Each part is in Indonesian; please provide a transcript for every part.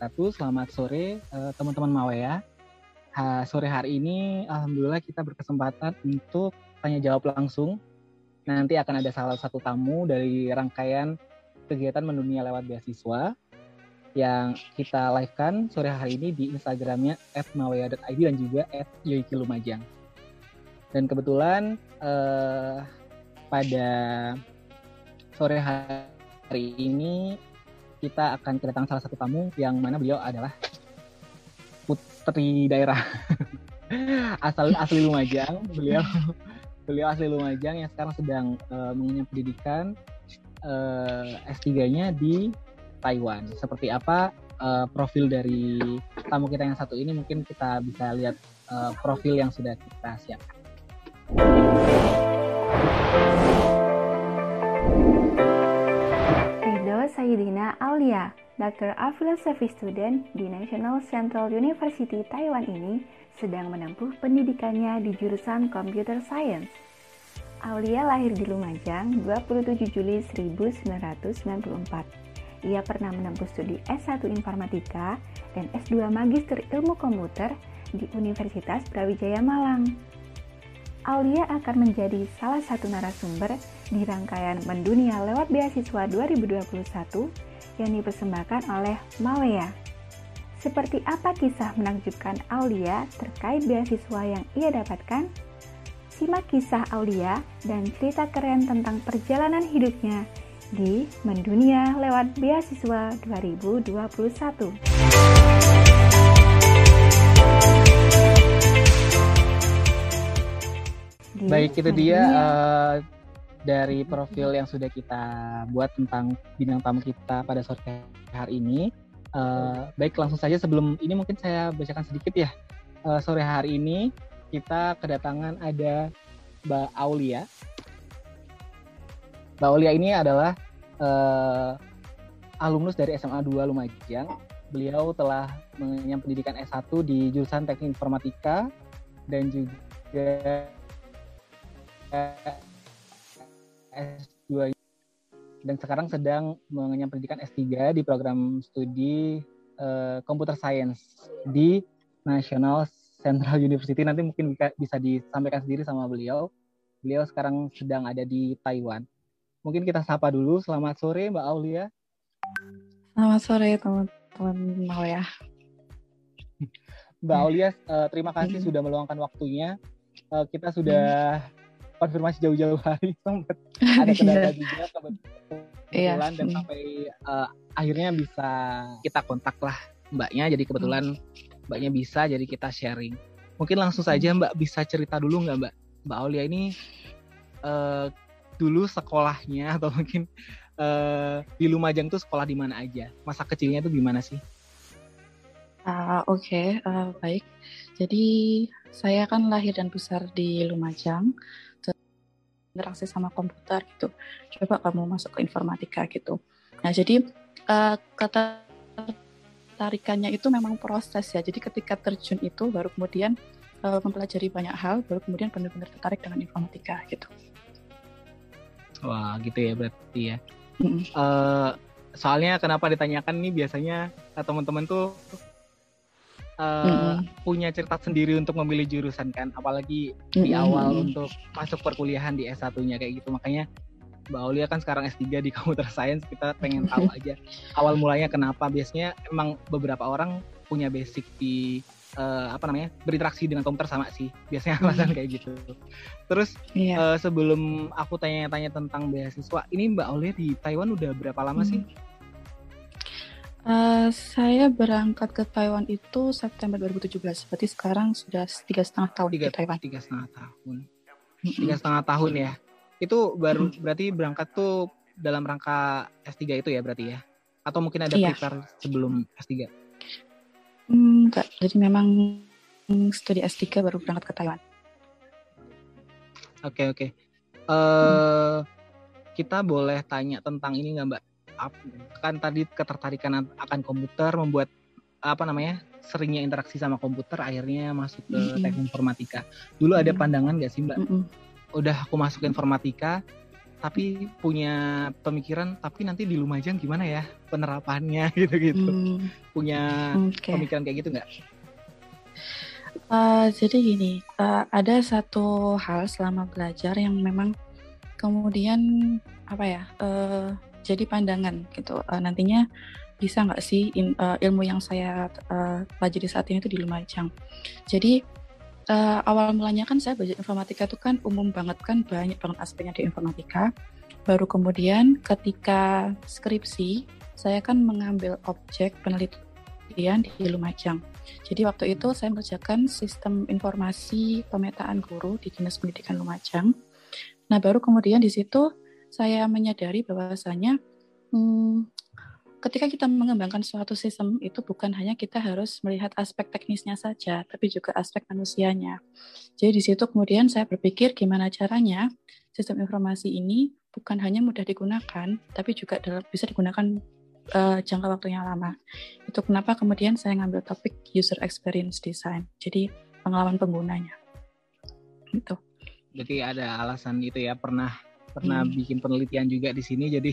Wabarakatuh. Selamat sore uh, teman-teman Mawaya. Ha, sore hari ini alhamdulillah kita berkesempatan untuk tanya jawab langsung. Nanti akan ada salah satu tamu dari rangkaian kegiatan mendunia lewat beasiswa yang kita live-kan sore hari ini di Instagramnya @mawaya.id dan juga @yoikilumajang. Dan kebetulan uh, pada sore hari ini kita akan kedatangan salah satu tamu yang mana beliau adalah putri daerah asal asli Lumajang. Beliau beliau asli Lumajang yang sekarang sedang uh, mengenyam pendidikan uh, S3-nya di Taiwan. Seperti apa uh, profil dari tamu kita yang satu ini mungkin kita bisa lihat uh, profil yang sudah kita siapkan. Sayidina Aulia, Dr. of Philosophy Student di National Central University Taiwan ini sedang menempuh pendidikannya di jurusan Computer Science. Aulia lahir di Lumajang 27 Juli 1994. Ia pernah menempuh studi S1 Informatika dan S2 Magister Ilmu Komputer di Universitas Brawijaya Malang. Aulia akan menjadi salah satu narasumber di rangkaian Mendunia lewat Beasiswa 2021 yang dipersembahkan oleh Malaya. Seperti apa kisah menakjubkan Aulia terkait beasiswa yang ia dapatkan? Simak kisah Aulia dan cerita keren tentang perjalanan hidupnya di Mendunia lewat Beasiswa 2021. Baik, itu dia uh, dari profil yang sudah kita buat tentang bintang tamu kita pada sore hari ini. Uh, baik, langsung saja sebelum ini mungkin saya bacakan sedikit ya. Uh, sore hari ini kita kedatangan ada Mbak Aulia. Mbak Aulia ini adalah uh, alumnus dari SMA 2 Lumajang. Beliau telah mengenyam pendidikan S1 di jurusan Teknik Informatika dan juga S2 dan sekarang sedang mengenyam pendidikan S3 di program studi uh, Computer Science di National Central University. Nanti mungkin bisa disampaikan sendiri sama beliau. Beliau sekarang sedang ada di Taiwan. Mungkin kita sapa dulu. Selamat sore Mbak Aulia. Selamat sore teman-teman mau ya. Mbak Aulia, uh, terima kasih sudah meluangkan waktunya. Uh, kita sudah konfirmasi jauh-jauh hari sempat ada kendala iya. juga kebetulan iya. dan hmm. sampai uh, akhirnya bisa kita kontak lah mbaknya jadi kebetulan hmm. mbaknya bisa jadi kita sharing mungkin langsung saja hmm. mbak bisa cerita dulu nggak mbak mbak Aulia ini uh, dulu sekolahnya atau mungkin uh, di Lumajang tuh sekolah di mana aja masa kecilnya tuh gimana sih Uh, Oke, okay, uh, baik. Jadi saya kan lahir dan besar di Lumajang interaksi sama komputer gitu. Coba kamu masuk ke informatika gitu. Nah jadi uh, kata tarikannya itu memang proses ya. Jadi ketika terjun itu baru kemudian uh, mempelajari banyak hal, baru kemudian benar-benar tertarik dengan informatika gitu. Wah gitu ya berarti ya. Mm -hmm. uh, soalnya kenapa ditanyakan nih biasanya teman-teman tuh uh, mm-hmm. punya cerita sendiri untuk memilih jurusan kan apalagi mm-hmm. di awal untuk masuk perkuliahan di S1-nya kayak gitu makanya Mbak Aulia kan sekarang S3 di Computer Science kita pengen tahu aja awal mulanya kenapa biasanya emang beberapa orang punya basic di uh, apa namanya berinteraksi dengan komputer sama sih biasanya alasan kayak gitu terus yeah. Iya. uh, sebelum aku tanya-tanya tentang beasiswa ini Mbak Aulia di Taiwan udah berapa lama hmm. sih Uh, saya berangkat ke Taiwan itu September 2017. Berarti sekarang sudah tiga setengah tahun tiga, di Taiwan. Tiga setengah tahun. Tiga setengah tahun ya. Itu baru hmm. berarti berangkat tuh dalam rangka S3 itu ya berarti ya? Atau mungkin ada iya. prepare sebelum S3? Hmm, enggak. Jadi memang studi S3 baru berangkat ke Taiwan. Oke okay, oke. Okay. Uh, hmm. Kita boleh tanya tentang ini nggak Mbak? Kan tadi ketertarikan akan komputer membuat apa namanya seringnya interaksi sama komputer akhirnya masuk ke teknik informatika dulu ada pandangan gak sih mbak mm -hmm. udah aku masuk informatika tapi punya pemikiran tapi nanti di Lumajang gimana ya penerapannya gitu-gitu hmm. punya okay. pemikiran kayak gitu nggak? Uh, jadi gini uh, ada satu hal selama belajar yang memang kemudian apa ya uh, jadi pandangan gitu uh, nantinya bisa nggak sih in, uh, ilmu yang saya uh, pelajari saat ini itu di Lumajang. Jadi uh, awal mulanya kan saya belajar informatika itu kan umum banget kan banyak banget aspeknya di informatika. Baru kemudian ketika skripsi saya kan mengambil objek penelitian di Lumajang. Jadi waktu itu saya mengerjakan sistem informasi pemetaan guru di Dinas Pendidikan Lumajang. Nah baru kemudian di situ saya menyadari bahwasanya hmm, ketika kita mengembangkan suatu sistem itu bukan hanya kita harus melihat aspek teknisnya saja, tapi juga aspek manusianya. Jadi di situ kemudian saya berpikir gimana caranya sistem informasi ini bukan hanya mudah digunakan, tapi juga dalam, bisa digunakan uh, jangka waktu yang lama. Itu kenapa kemudian saya ngambil topik user experience design. Jadi pengalaman penggunanya. Gitu. Jadi ada alasan itu ya pernah pernah hmm. bikin penelitian juga di sini jadi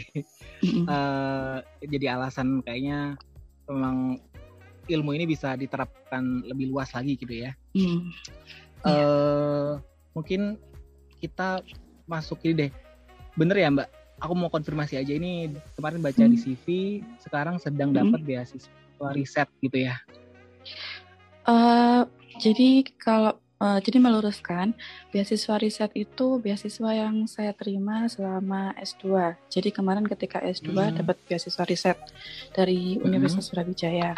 hmm. uh, jadi alasan kayaknya memang ilmu ini bisa diterapkan lebih luas lagi gitu ya. Hmm. Uh, mungkin kita masuk ini deh. Bener ya Mbak? Aku mau konfirmasi aja ini kemarin baca hmm. di CV sekarang sedang hmm. dapat beasiswa riset gitu ya. Uh, jadi kalau Uh, jadi meluruskan, beasiswa riset itu beasiswa yang saya terima selama S2. Jadi kemarin ketika S2 hmm. dapat beasiswa riset dari hmm. Universitas Surabaya.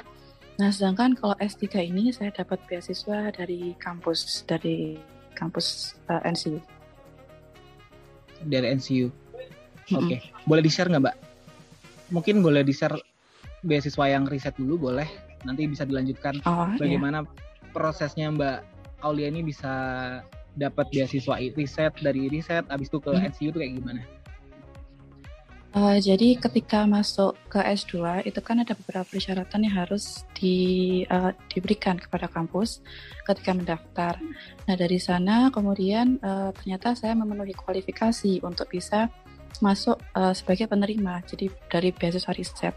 Nah, sedangkan kalau S3 ini saya dapat beasiswa dari kampus dari kampus uh, eh, NCU. Dari NCU. Oke, okay. hmm. boleh di-share nggak, Mbak? Mungkin boleh di-share beasiswa yang riset dulu boleh. Nanti bisa dilanjutkan oh, iya. bagaimana iya. prosesnya, Mbak Aulia ini bisa dapat beasiswa riset dari riset abis itu ke hmm. NCU itu kayak gimana? Uh, jadi ketika masuk ke S2 itu kan ada beberapa persyaratan yang harus di, uh, diberikan kepada kampus ketika mendaftar. Nah dari sana kemudian uh, ternyata saya memenuhi kualifikasi untuk bisa masuk uh, sebagai penerima, jadi dari beasiswa riset.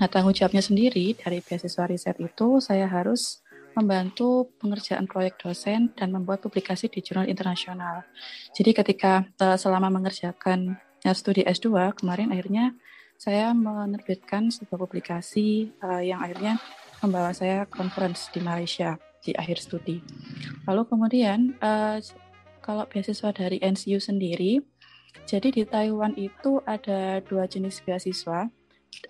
Nah tanggung jawabnya sendiri dari beasiswa riset itu saya harus membantu pengerjaan proyek dosen dan membuat publikasi di jurnal internasional. Jadi ketika uh, selama mengerjakan uh, studi S2 kemarin akhirnya saya menerbitkan sebuah publikasi uh, yang akhirnya membawa saya conference di Malaysia di akhir studi. Lalu kemudian kalau beasiswa dari NCU sendiri, jadi di Taiwan itu ada dua jenis beasiswa,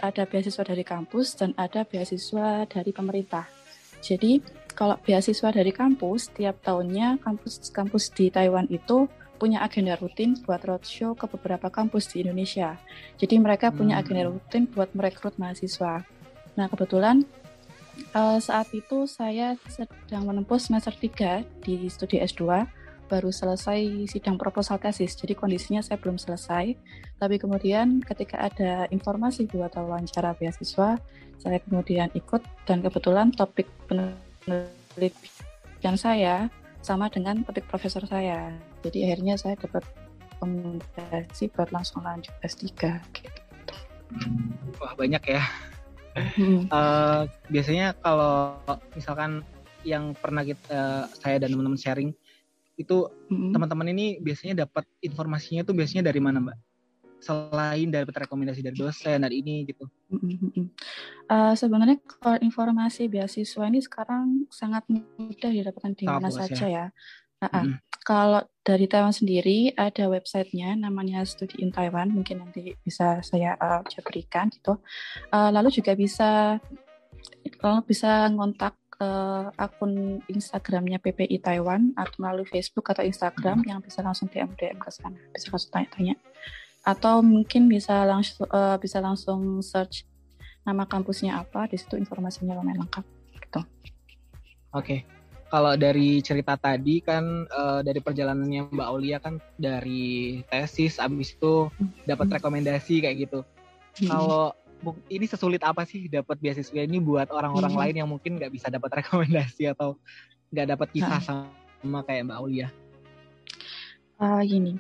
ada beasiswa dari kampus dan ada beasiswa dari pemerintah. Jadi kalau beasiswa dari kampus, tiap tahunnya kampus-kampus di Taiwan itu punya agenda rutin buat roadshow ke beberapa kampus di Indonesia. Jadi mereka punya hmm. agenda rutin buat merekrut mahasiswa. Nah kebetulan uh, saat itu saya sedang menempuh semester 3 di studi S2, baru selesai sidang proposal tesis, jadi kondisinya saya belum selesai. Tapi kemudian ketika ada informasi buat wawancara beasiswa, saya kemudian ikut dan kebetulan topik penelitian saya sama dengan topik profesor saya. Jadi akhirnya saya dapat rekomendasi buat langsung lanjut S3 gitu. Wah, banyak ya. Hmm. Uh, biasanya kalau misalkan yang pernah kita uh, saya dan teman-teman sharing itu hmm. teman-teman ini biasanya dapat informasinya tuh biasanya dari mana, Mbak? selain dapat rekomendasi dari dosen dan ini gitu? Uh, sebenarnya kalau informasi beasiswa ini sekarang sangat mudah didapatkan di mana saja ya. ya. Uh -uh. Mm. Kalau dari Taiwan sendiri ada websitenya namanya Studi in Taiwan mungkin nanti bisa saya uh, berikan gitu. Uh, lalu juga bisa lalu bisa ngontak uh, akun Instagramnya PPI Taiwan atau melalui Facebook atau Instagram hmm. yang bisa langsung DM DM ke sana bisa langsung tanya-tanya atau mungkin bisa langsung uh, bisa langsung search nama kampusnya apa di situ informasinya lumayan lengkap gitu. Oke. Okay. Kalau dari cerita tadi kan uh, dari perjalanannya Mbak Aulia kan dari tesis abis itu dapat hmm. rekomendasi kayak gitu. Hmm. Kalau ini sesulit apa sih dapat beasiswa ini buat orang-orang hmm. lain yang mungkin nggak bisa dapat rekomendasi atau nggak dapat kisah nah. sama kayak Mbak Aulia? Uh, gini,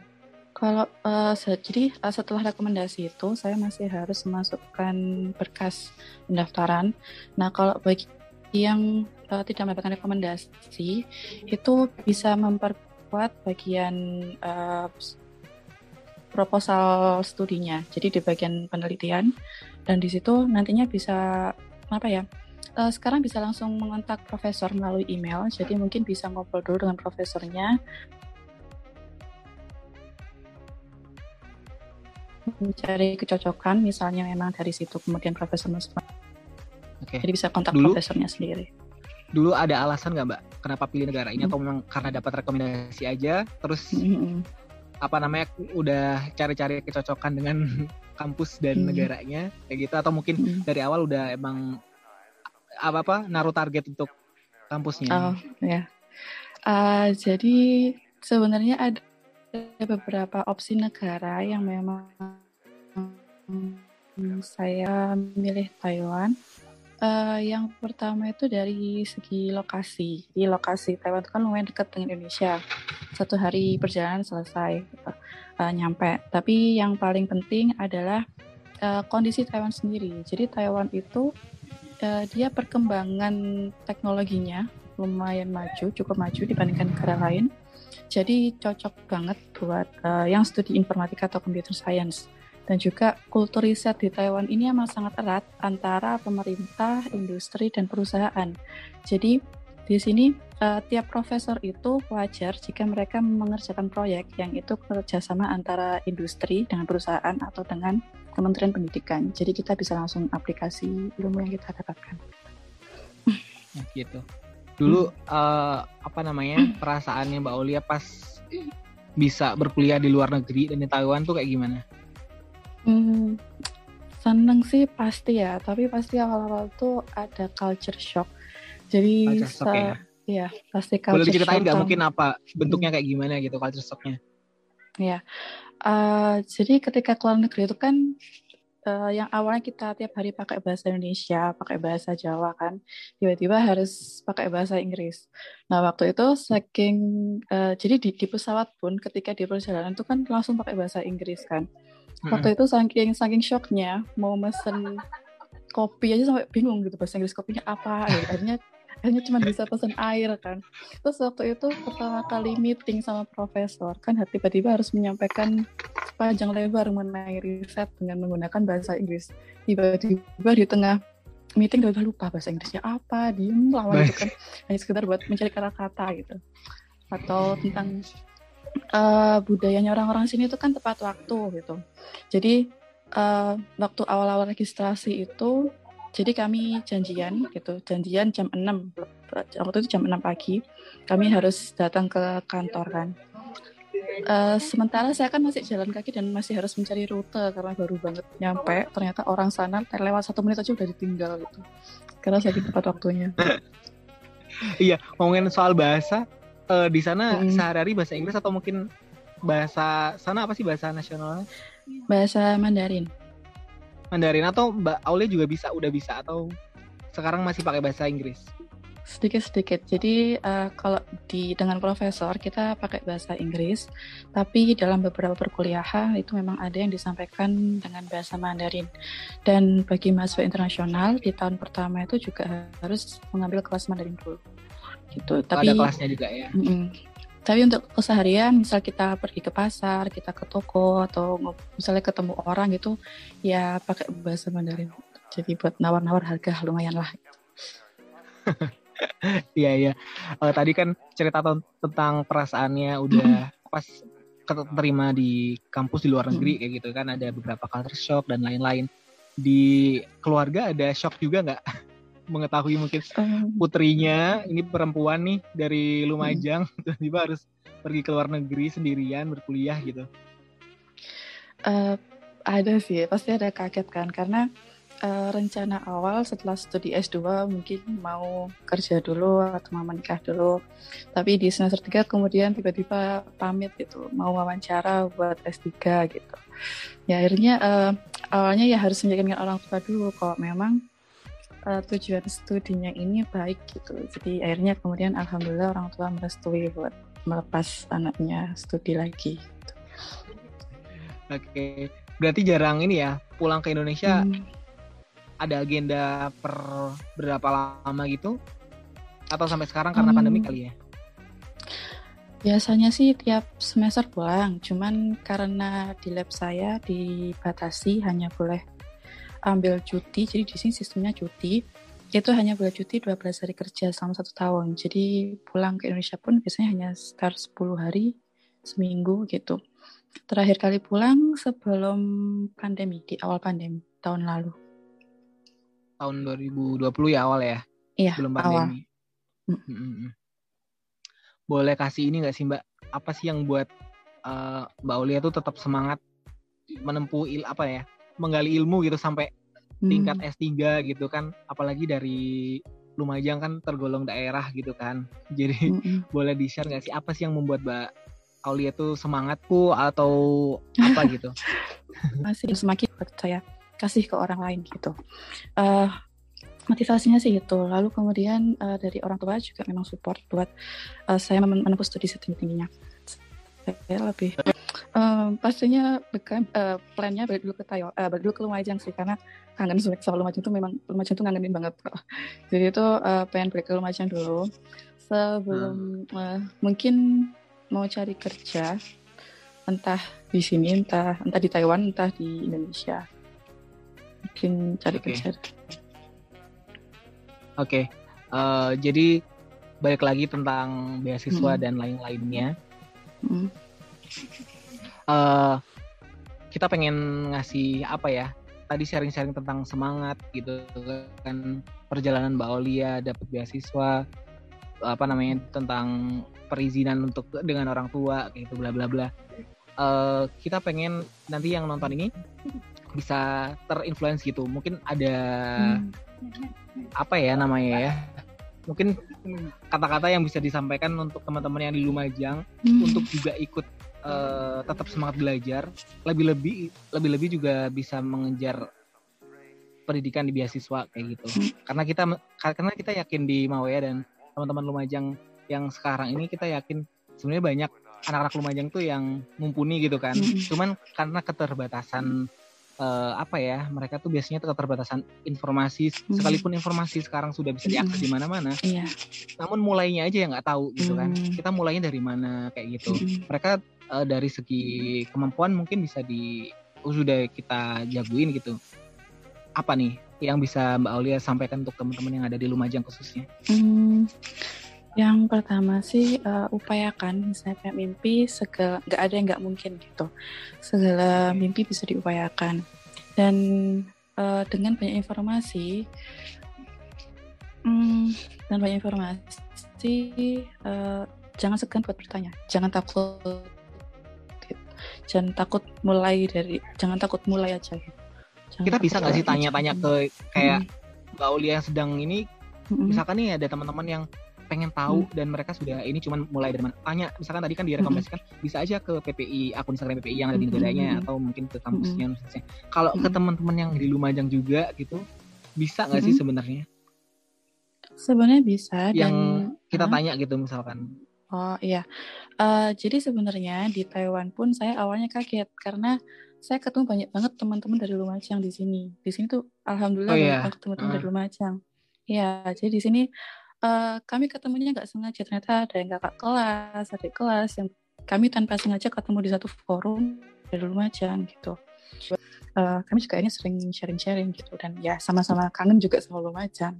Kalau uh, jadi uh, setelah rekomendasi itu saya masih harus memasukkan berkas pendaftaran. Nah kalau bagi yang uh, tidak mendapatkan rekomendasi itu bisa memperkuat bagian uh, proposal studinya. Jadi di bagian penelitian dan di situ nantinya bisa apa ya? Uh, sekarang bisa langsung mengontak profesor melalui email. Jadi mungkin bisa ngobrol dulu dengan profesornya. Mencari kecocokan, misalnya memang dari situ kemudian profesor. Okay. Jadi bisa kontak dulu, profesornya sendiri. Dulu ada alasan nggak mbak kenapa pilih negara ini hmm. atau memang karena dapat rekomendasi aja terus hmm apa namanya udah cari-cari kecocokan dengan kampus dan hmm. negaranya kayak gitu atau mungkin hmm. dari awal udah emang apa apa naruh target untuk kampusnya oh ya uh, jadi sebenarnya ada beberapa opsi negara yang memang saya milih Taiwan Uh, yang pertama itu dari segi lokasi. Di lokasi Taiwan itu kan lumayan dekat dengan Indonesia. Satu hari perjalanan selesai uh, nyampe. Tapi yang paling penting adalah uh, kondisi Taiwan sendiri. Jadi Taiwan itu uh, dia perkembangan teknologinya lumayan maju, cukup maju dibandingkan negara lain. Jadi cocok banget buat uh, yang studi informatika atau computer science dan juga kultur riset di Taiwan ini memang sangat erat antara pemerintah, industri, dan perusahaan. Jadi di sini uh, tiap profesor itu wajar jika mereka mengerjakan proyek yang itu kerjasama antara industri dengan perusahaan atau dengan Kementerian Pendidikan. Jadi kita bisa langsung aplikasi ilmu yang kita dapatkan. Gitu. Dulu hmm. uh, apa namanya perasaannya Mbak Olia pas bisa berkuliah di luar negeri dan di Taiwan tuh kayak gimana? Hmm, seneng sih pasti ya, tapi pasti awal-awal tuh ada culture shock. Jadi culture shock ya? ya pasti culture Boleh diceritain nggak mungkin apa bentuknya hmm. kayak gimana gitu culture shocknya? Ya, uh, jadi ketika keluar negeri itu kan uh, yang awalnya kita tiap hari pakai bahasa Indonesia, pakai bahasa Jawa kan, tiba-tiba harus pakai bahasa Inggris. Nah waktu itu saking uh, jadi di, di pesawat pun ketika di perjalanan itu kan langsung pakai bahasa Inggris kan waktu itu saking saking shocknya mau mesen kopi aja sampai bingung gitu bahasa Inggris kopinya apa ya. akhirnya akhirnya cuma bisa pesen air kan. Terus waktu itu pertama kali meeting sama profesor kan tiba-tiba harus menyampaikan panjang lebar mengenai riset dengan menggunakan bahasa Inggris. Tiba-tiba di tengah meeting udah lupa bahasa Inggrisnya apa diem lama gitu kan. Hanya sekedar buat mencari kata-kata gitu. Atau tentang uh, budayanya orang-orang sini itu kan tepat waktu gitu. Jadi uh, waktu awal-awal registrasi itu jadi kami janjian gitu, janjian jam 6 waktu itu jam 6 pagi. Kami harus datang ke kantor kan. Uh, sementara saya kan masih jalan kaki dan masih harus mencari rute karena baru banget nyampe. Ternyata orang sana lewat satu menit aja udah ditinggal gitu. Karena saya di tempat waktunya. iya, ngomongin soal bahasa, uh, di sana hmm. sehari-hari bahasa Inggris atau mungkin bahasa sana apa sih bahasa nasionalnya? Bahasa Mandarin. Mandarin atau Mbak Aulia juga bisa udah bisa atau sekarang masih pakai bahasa Inggris? Sedikit-sedikit. Jadi uh, kalau di dengan profesor kita pakai bahasa Inggris, tapi dalam beberapa perkuliahan itu memang ada yang disampaikan dengan bahasa Mandarin. Dan bagi mahasiswa internasional di tahun pertama itu juga harus mengambil kelas Mandarin dulu gitu. Oh, tapi ada kelasnya juga ya. Mm -mm. Tapi untuk keseharian, misal kita pergi ke pasar, kita ke toko atau misalnya ketemu orang gitu, ya pakai bahasa Mandarin. Jadi buat nawar-nawar harga lumayan lah. Iya iya. Uh, tadi kan cerita tentang perasaannya udah pas keterima di kampus di luar negeri kayak gitu kan ada beberapa culture shock dan lain-lain. Di keluarga ada shock juga nggak? mengetahui mungkin putrinya ini perempuan nih dari Lumajang hmm. tiba-tiba harus pergi ke luar negeri sendirian berkuliah gitu. Uh, ada sih, pasti ada kaget kan karena uh, rencana awal setelah studi S2 mungkin mau kerja dulu atau mau menikah dulu. Tapi di semester 3 kemudian tiba-tiba pamit gitu, mau wawancara buat S3 gitu. Ya akhirnya uh, awalnya ya harus meyakinkan orang tua dulu kalau memang uh, tujuan studinya ini baik gitu. Jadi akhirnya kemudian alhamdulillah orang tua merestui buat melepas anaknya studi lagi. Gitu. Oke, berarti jarang ini ya pulang ke Indonesia. Hmm. Ada agenda per berapa lama gitu? Atau sampai sekarang karena hmm. pandemi kali ya? Biasanya sih tiap semester pulang, cuman karena di lab saya dibatasi hanya boleh ambil cuti, jadi di sini sistemnya cuti. Itu hanya boleh cuti 12 hari kerja selama satu tahun. Jadi pulang ke Indonesia pun biasanya hanya sekitar 10 hari, seminggu gitu. Terakhir kali pulang sebelum pandemi, di awal pandemi, tahun lalu. Tahun 2020 ya awal ya? Iya, Belum pandemi. awal. Mm -hmm boleh kasih ini nggak sih Mbak? Apa sih yang buat uh, Mbak Olia tuh tetap semangat menempuh il apa ya, menggali ilmu gitu sampai hmm. tingkat S3 gitu kan, apalagi dari Lumajang kan tergolong daerah gitu kan. Jadi hmm. boleh di-share nggak sih apa sih yang membuat Mbak Aulia tuh semangatku atau apa gitu? Masih semakin saya kasih ke orang lain gitu. Uh, motivasinya sih itu lalu kemudian uh, dari orang tua juga memang support buat uh, saya menempuh studi setinggi tingginya saya lebih um, pastinya bukan uh, plannya balik dulu ke Tayo uh, balik dulu ke Lumajang sih karena kangen sama Lumajang itu memang Lumajang itu ngangenin banget jadi itu uh, pengen balik ke Lumajang dulu sebelum hmm. uh, mungkin mau cari kerja entah di sini entah entah di Taiwan entah di Indonesia mungkin cari okay. kerja Oke, okay. uh, eh, jadi balik lagi tentang beasiswa hmm. dan lain-lainnya. Hmm. Uh, kita pengen ngasih apa ya? Tadi sharing-sharing tentang semangat gitu kan perjalanan Mbak Olia dapat beasiswa apa namanya tentang perizinan untuk dengan orang tua gitu bla bla bla. Uh, kita pengen nanti yang nonton ini bisa terinfluence gitu. Mungkin ada hmm apa ya namanya ya mungkin kata-kata yang bisa disampaikan untuk teman-teman yang di Lumajang hmm. untuk juga ikut uh, tetap semangat belajar lebih-lebih lebih-lebih juga bisa mengejar pendidikan di beasiswa kayak gitu hmm. karena kita karena kita yakin di Mawaya dan teman-teman Lumajang yang sekarang ini kita yakin sebenarnya banyak anak-anak Lumajang tuh yang mumpuni gitu kan hmm. cuman karena keterbatasan uh, apa ya mereka tuh biasanya keterbatasan informasi hmm. sekalipun informasi sekarang sudah bisa diakses hmm. di mana-mana yeah. namun mulainya aja yang nggak tahu gitu kan hmm. kita mulainya dari mana kayak gitu hmm. mereka uh, dari segi kemampuan mungkin bisa di oh, sudah kita jagoin gitu apa nih yang bisa Mbak Aulia sampaikan untuk teman-teman yang ada di Lumajang khususnya? Hmm, yang pertama sih uh, upayakan misalnya kayak mimpi segala nggak ada yang nggak mungkin gitu segala mimpi bisa diupayakan dan uh, dengan banyak informasi hmm, dan banyak informasi uh, jangan segan buat bertanya jangan takut jangan takut mulai dari jangan takut mulai aja gitu. Jangan kita bisa nggak sih tanya-tanya ke kayak hmm. Mbak Uli yang sedang ini hmm. misalkan nih ada teman-teman yang pengen tahu hmm. dan mereka sudah ini cuman mulai dari mana tanya misalkan tadi kan direkomendasikan hmm. bisa aja ke PPI akun Instagram PPI yang ada di negaranya hmm. atau mungkin ke kampusnya hmm. kalau hmm. ke teman-teman yang di Lumajang juga gitu bisa nggak hmm. sih sebenarnya sebenarnya bisa yang dan, kita tanya gitu misalkan oh iya uh, jadi sebenarnya di Taiwan pun saya awalnya kaget karena saya ketemu banyak banget teman-teman dari Lumajang di sini di sini tuh alhamdulillah oh, iya. banyak teman-teman uh. dari Lumajang Ya, jadi di sini uh, kami ketemunya nggak sengaja ternyata ada yang kakak kelas adik kelas yang kami tanpa sengaja ketemu di satu forum dari Lumajang gitu uh, kami juga ini sering sharing-sharing gitu dan ya sama-sama kangen juga sama Lumajang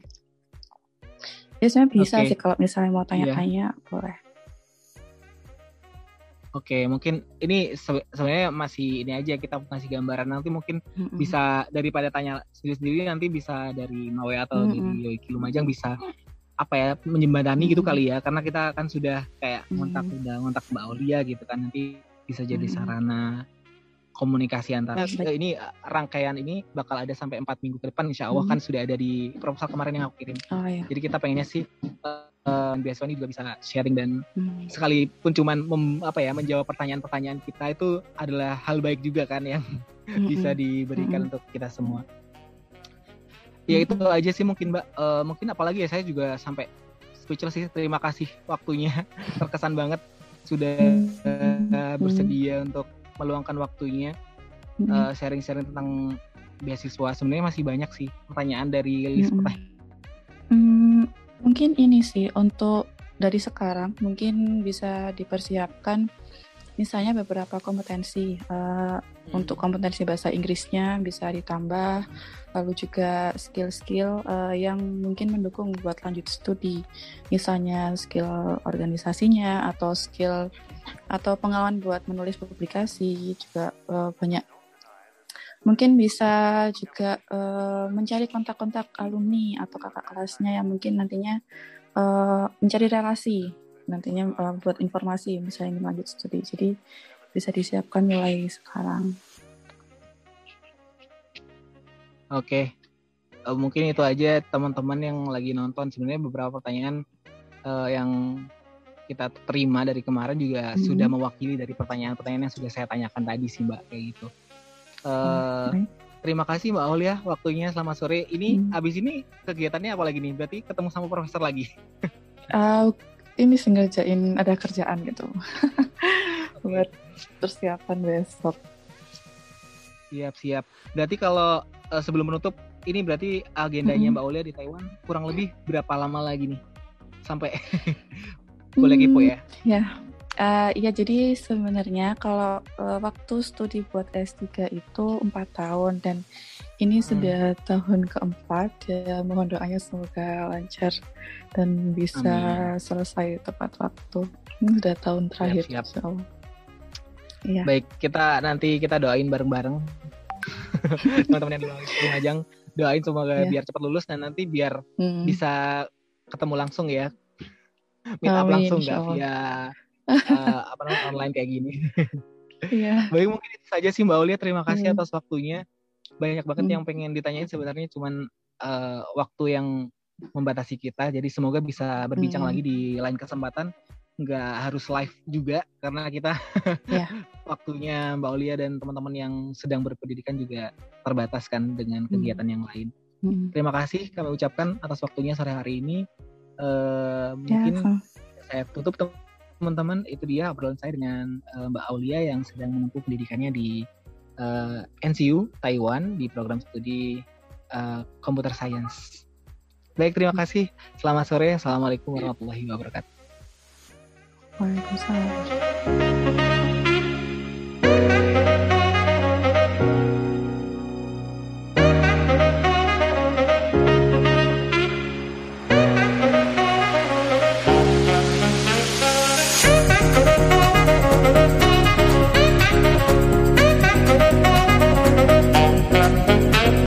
biasanya bisa okay. sih kalau misalnya mau tanya-tanya yeah. boleh Oke, okay, mungkin ini sebenarnya masih ini aja kita ngasih gambaran nanti mungkin mm -hmm. bisa daripada tanya sendiri-sendiri nanti bisa dari Mawe atau mm -hmm. dari Yoiki Lumajang bisa apa ya menjembatani gitu hmm. kali ya karena kita kan sudah kayak ngontak hmm. udah ngontak Mbak Aulia gitu kan nanti bisa jadi hmm. sarana komunikasi antara nah, ini rangkaian ini bakal ada sampai empat minggu ke depan insya Allah hmm. kan sudah ada di proposal kemarin yang aku kirim oh, iya. jadi kita pengennya sih uh, biasanya ini juga bisa sharing dan hmm. sekalipun cuman mem, apa ya menjawab pertanyaan-pertanyaan kita itu adalah hal baik juga kan yang hmm. bisa diberikan hmm. untuk kita semua ya itu aja sih mungkin mbak uh, mungkin apalagi ya saya juga sampai speechless sih terima kasih waktunya terkesan banget sudah uh, bersedia untuk meluangkan waktunya mm -hmm. uh, sharing-sharing tentang beasiswa. Sebenarnya masih banyak sih pertanyaan dari list mm -hmm. pertanyaan. Hmm, mungkin ini sih untuk dari sekarang mungkin bisa dipersiapkan misalnya beberapa kompetensi uh, hmm. untuk kompetensi bahasa Inggrisnya bisa ditambah lalu juga skill-skill uh, yang mungkin mendukung buat lanjut studi. Misalnya skill organisasinya atau skill atau pengalaman buat menulis publikasi juga uh, banyak. Mungkin bisa juga uh, mencari kontak-kontak alumni atau kakak kelasnya yang mungkin nantinya uh, mencari relasi nantinya uh, buat informasi misalnya ingin lanjut studi jadi bisa disiapkan mulai sekarang oke okay. uh, mungkin itu aja teman-teman yang lagi nonton sebenarnya beberapa pertanyaan uh, yang kita terima dari kemarin juga mm-hmm. sudah mewakili dari pertanyaan-pertanyaan yang sudah saya tanyakan tadi sih mbak kayak gitu uh, okay. Terima kasih Mbak Aulia waktunya selamat sore. Ini hmm. abis ini kegiatannya apa lagi nih? Berarti ketemu sama profesor lagi? uh, ini sengajain ada kerjaan gitu buat persiapan besok. Siap siap. Berarti kalau uh, sebelum menutup ini berarti agendanya mm -hmm. Mbak Olia di Taiwan kurang lebih berapa lama lagi nih sampai boleh kepo ya? Ya, Uh, ya jadi sebenarnya kalau uh, waktu studi buat S3 itu empat tahun dan ini hmm. sudah tahun keempat ya mohon doanya semoga lancar dan bisa Amin. selesai tepat waktu. Ini sudah tahun terakhir siap, siap. Ya. Baik, kita nanti kita doain bareng-bareng teman-teman yang di Lumajang doain semoga ya. biar cepat lulus dan nanti biar hmm. bisa ketemu langsung ya. Meet up langsung nggak via uh, apa namanya online kayak gini. Iya. Baik mungkin itu saja sih Mbak Aulia. Terima kasih hmm. atas waktunya. Banyak banget hmm. yang pengen ditanyain sebenarnya cuman uh, waktu yang membatasi kita. Jadi semoga bisa berbincang hmm. lagi di lain kesempatan. Nggak harus live juga karena kita yeah. waktunya Mbak Aulia dan teman-teman yang sedang berpendidikan juga terbatas kan dengan hmm. kegiatan hmm. yang lain. Hmm. Terima kasih kami ucapkan atas waktunya sore hari ini. Uh, mungkin yeah, saya tutup teman-teman itu dia obrolan saya dengan uh, Mbak Aulia yang sedang menempuh pendidikannya di uh, eh, NCU Taiwan di program studi uh, Computer Science. Baik, terima kasih. Selamat sore. Assalamualaikum warahmatullahi wabarakatuh. Waalaikumsalam.